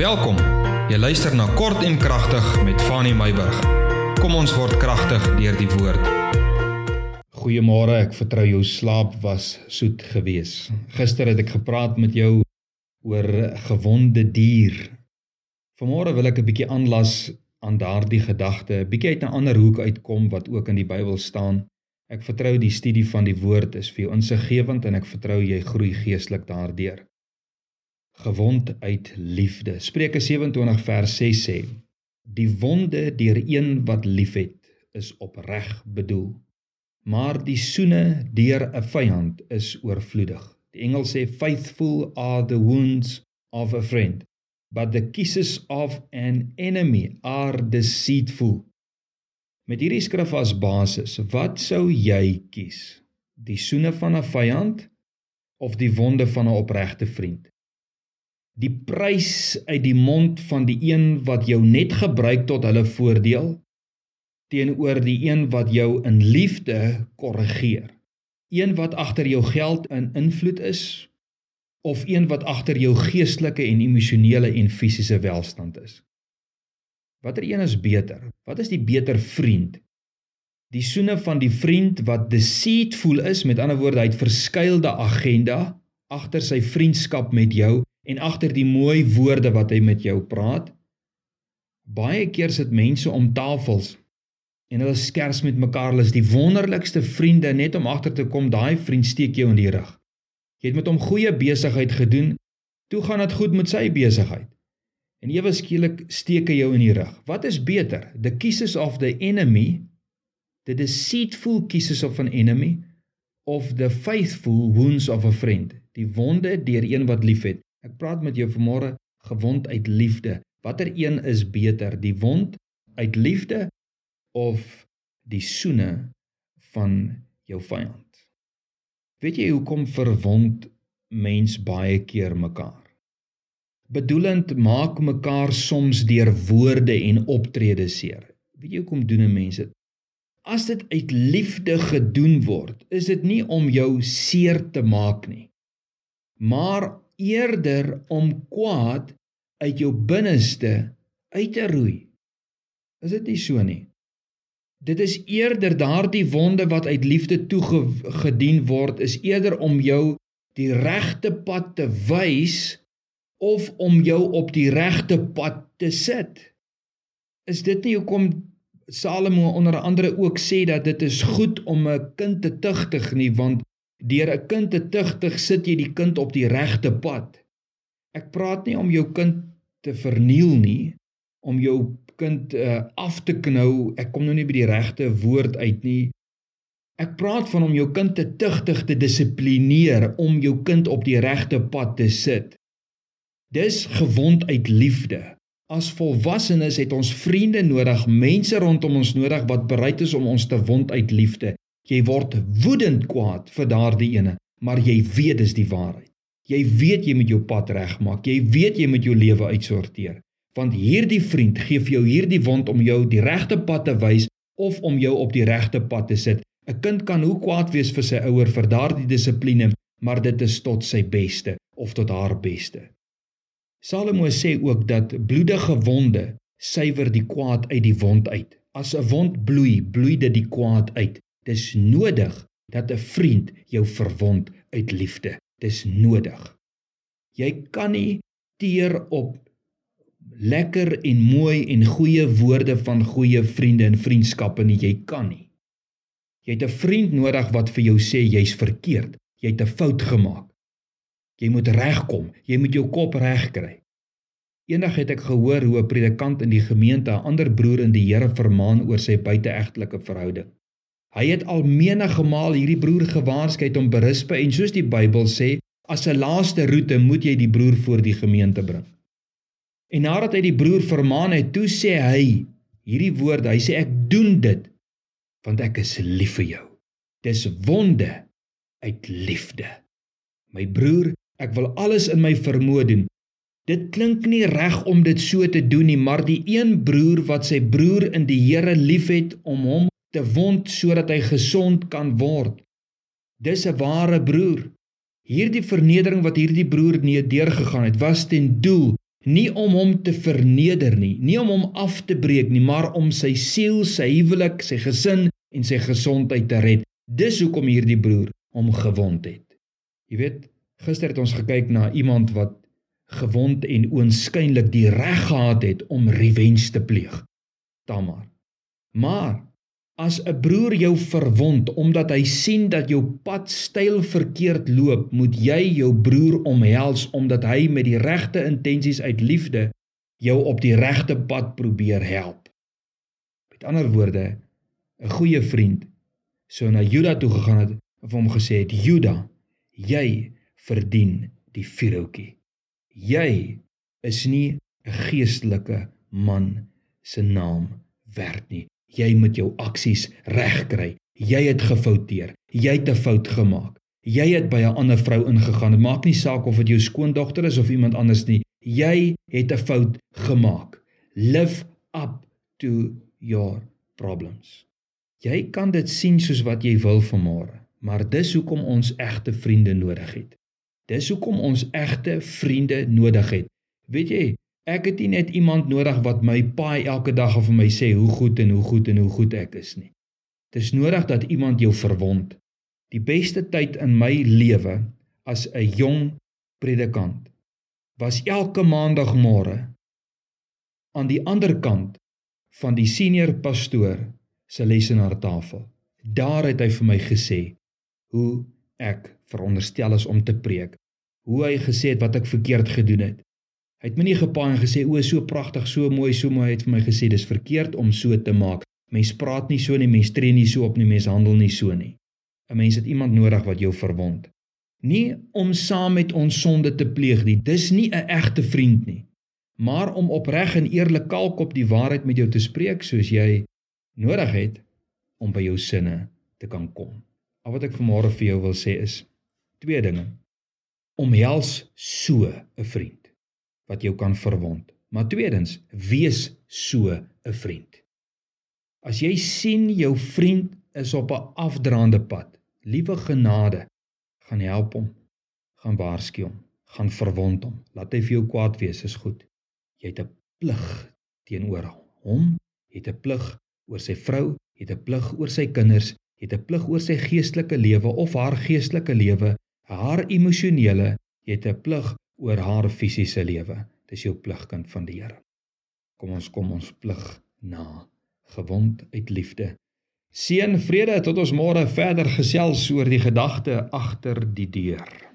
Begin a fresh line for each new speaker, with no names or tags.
Welkom. Jy luister na Kort en Kragtig met Fanny Meyburg. Kom ons word kragtig deur die woord.
Goeiemôre, ek vertrou jou slaap was soet gewees. Gister het ek gepraat met jou oor gewonde dier. Vanmôre wil ek 'n bietjie aanlas aan daardie gedagte, 'n bietjie uit 'n ander hoek uitkom wat ook in die Bybel staan. Ek vertrou die studie van die woord is vir jou insiggewend en ek vertrou jy groei geestelik daardeur gewond uit liefde. Spreuke 27 vers 6 sê: Die wonde deur een wat liefhet is opreg bedoel, maar die soene deur 'n vyand is oorvloedig. Die engel sê faithful are the wounds of a friend, but the kisses of an enemy are deceitful. Met hierdie skrif as basis, wat sou jy kies? Die soene van 'n vyand of die wonde van 'n opregte vriend? Die prys uit die mond van die een wat jou net gebruik tot hulle voordeel teenoor die een wat jou in liefde korrigeer. Een wat agter jou geld in invloed is of een wat agter jou geestelike en emosionele en fisiese welstand is. Watter een is beter? Wat is die beter vriend? Die soene van die vriend wat deceitful is, met ander woorde, hy het verskeidelde agenda agter sy vriendskap met jou en agter die mooi woorde wat hy met jou praat. Baie keer sit mense om tafels en hulle skers met mekaar, hulle is die wonderlikste vriende net om agter te kom daai vriend steek jou in die rug. Jy het met hom goeie besigheid gedoen, toe gaan dit goed met sy besigheid. En ewe skielik steek hy jou in die rug. Wat is beter? The kisses of the enemy, the deceitful kisses of an enemy of the faithful wounds of a friend? Die wonde deur een wat liefhet. Ek praat met jou vanmôre gewond uit liefde. Watter een is beter, die wond uit liefde of die soene van jou vyand? Weet jy hoekom verwond mens baie keer mekaar? Bedoelend maak mekaar soms deur woorde en optrede seer. Weet jy hoekom doen mense dit? As dit uit liefde gedoen word, is dit nie om jou seer te maak nie, maar eerder om kwaad uit jou binneste uit te roei. Is dit nie so nie? Dit is eerder daardie wonde wat uit liefde toegedien word is eerder om jou die regte pad te wys of om jou op die regte pad te sit. Is dit nie hoekom Salomo onder andere ook sê dat dit is goed om 'n kind te tugtig nie want Deur 'n kind te tugtig sit jy die kind op die regte pad. Ek praat nie om jou kind te verniel nie, om jou kind uh, af te knou. Ek kom nou nie by die regte woord uit nie. Ek praat van om jou kind te tugtig te dissiplineer om jou kind op die regte pad te sit. Dis gewond uit liefde. As volwassenes het ons vriende nodig, mense rondom ons nodig wat bereid is om ons te wond uit liefde. Jy word woedend kwaad vir daardie ene, maar jy weet dis die waarheid. Jy weet jy moet jou pad regmaak. Jy weet jy moet jou lewe uitsorteer. Want hierdie vriend gee vir jou hierdie wond om jou die regte pad te wys of om jou op die regte pad te sit. 'n Kind kan hoe kwaad wees vir sy ouer vir daardie dissipline, maar dit is tot sy beste of tot haar beste. Salomo sê ook dat bloedige wonde suiwer die kwaad uit die wond uit. As 'n wond bloei, bloei dit die kwaad uit. Dis nodig dat 'n vriend jou verwond uit liefde. Dis nodig. Jy kan nie teer op lekker en mooi en goeie woorde van goeie vriende en vriendskappe nie. Jy kan nie. Jy het 'n vriend nodig wat vir jou sê jy's verkeerd. Jy het 'n fout gemaak. Jy moet regkom. Jy moet jou kop regkry. Eendag het ek gehoor hoe 'n predikant in die gemeente 'n ander broer in die Here vermaan oor sy buiteegtelike verhouding. Hy het al menige maal hierdie broer gewaarsku om berispe en soos die Bybel sê, as 'n laaste roete moet jy die broer voor die gemeente bring. En nadat hy die broer vermaan het, toe sê hy hierdie woorde. Hy sê ek doen dit want ek is lief vir jou. Dis wonde uit liefde. My broer, ek wil alles in my vermoë doen. Dit klink nie reg om dit so te doen nie, maar die een broer wat sy broer in die Here liefhet om hom te wond sodat hy gesond kan word. Dis 'n ware broer. Hierdie vernedering wat hierdie broer nee deurgegaan het, was ten doel Nie om hom te verneder nie, nie om hom af te breek nie, maar om sy siel, sy huwelik, sy gesin en sy gesondheid te red. Dis hoekom hierdie broer hom gewond het. Jy weet, gister het ons gekyk na iemand wat gewond en oënskynlik die reg gehad het om revenge te pleeg. Tamar. Maar as 'n broer jou verwond omdat hy sien dat jou pad styl verkeerd loop, moet jy jou broer omhels omdat hy met die regte intensies uit liefde jou op die regte pad probeer help. Met ander woorde, 'n goeie vriend sou na Juda toe gegaan het en hom gesê het: "Juda, jy verdien die vuurhoutjie. Jy is nie 'n geestelike man se naam werd nie jy moet jou aksies regkry. Jy het gefouteer. Jy het 'n fout gemaak. Jy het by 'n ander vrou ingegaan. Dit maak nie saak of dit jou skoondogter is of iemand anders nie. Jy het 'n fout gemaak. Live up to your problems. Jy kan dit sien soos wat jy wil vanmôre, maar dis hoekom ons egte vriende nodig het. Dis hoekom ons egte vriende nodig het. Weet jy, Ek het nie net iemand nodig wat my paai elke dag of vir my sê hoe goed en hoe goed en hoe goed ek is nie. Dit is nodig dat iemand jou verwond. Die beste tyd in my lewe as 'n jong predikant was elke maandagmôre aan die ander kant van die senior pastoor se lesenaartafel. Daar het hy vir my gesê hoe ek veronderstel is om te preek. Hoe hy gesê het wat ek verkeerd gedoen het. Hy het my nie gepaai en gesê o, so pragtig, so mooi, so mooi. Hy het vir my gesê dis verkeerd om so te maak. Mens praat nie so nie, mens tree nie so op nie, mens handel nie so nie. 'n Mens het iemand nodig wat jou verwond. Nie om saam met ons sonde te pleeg nie. Dis nie 'n egte vriend nie. Maar om opreg en eerlik kalkop die waarheid met jou te spreek soos jy nodig het om by jou sinne te kan kom. Al wat ek vanmôre vir jou wil sê is twee dinge. Omhels so 'n vriend wat jou kan verwond. Maar tweedens, wees so 'n vriend. As jy sien jou vriend is op 'n afdraande pad, liewe genade, gaan help hom, gaan waarsku hom, gaan verwond hom. Laat hy vir jou kwaad wees, is goed. Jy het 'n plig teenoor hom, jy het 'n plig oor sy vrou, jy het 'n plig oor sy kinders, jy het 'n plig oor sy geestelike lewe of haar geestelike lewe, haar emosionele, jy het 'n plig oor haar fisiese lewe. Dis jou pligkind van die Here. Kom ons kom ons plig na, gewond uit liefde. Seën vrede tot ons môre verder gesels oor die gedagte agter die deur.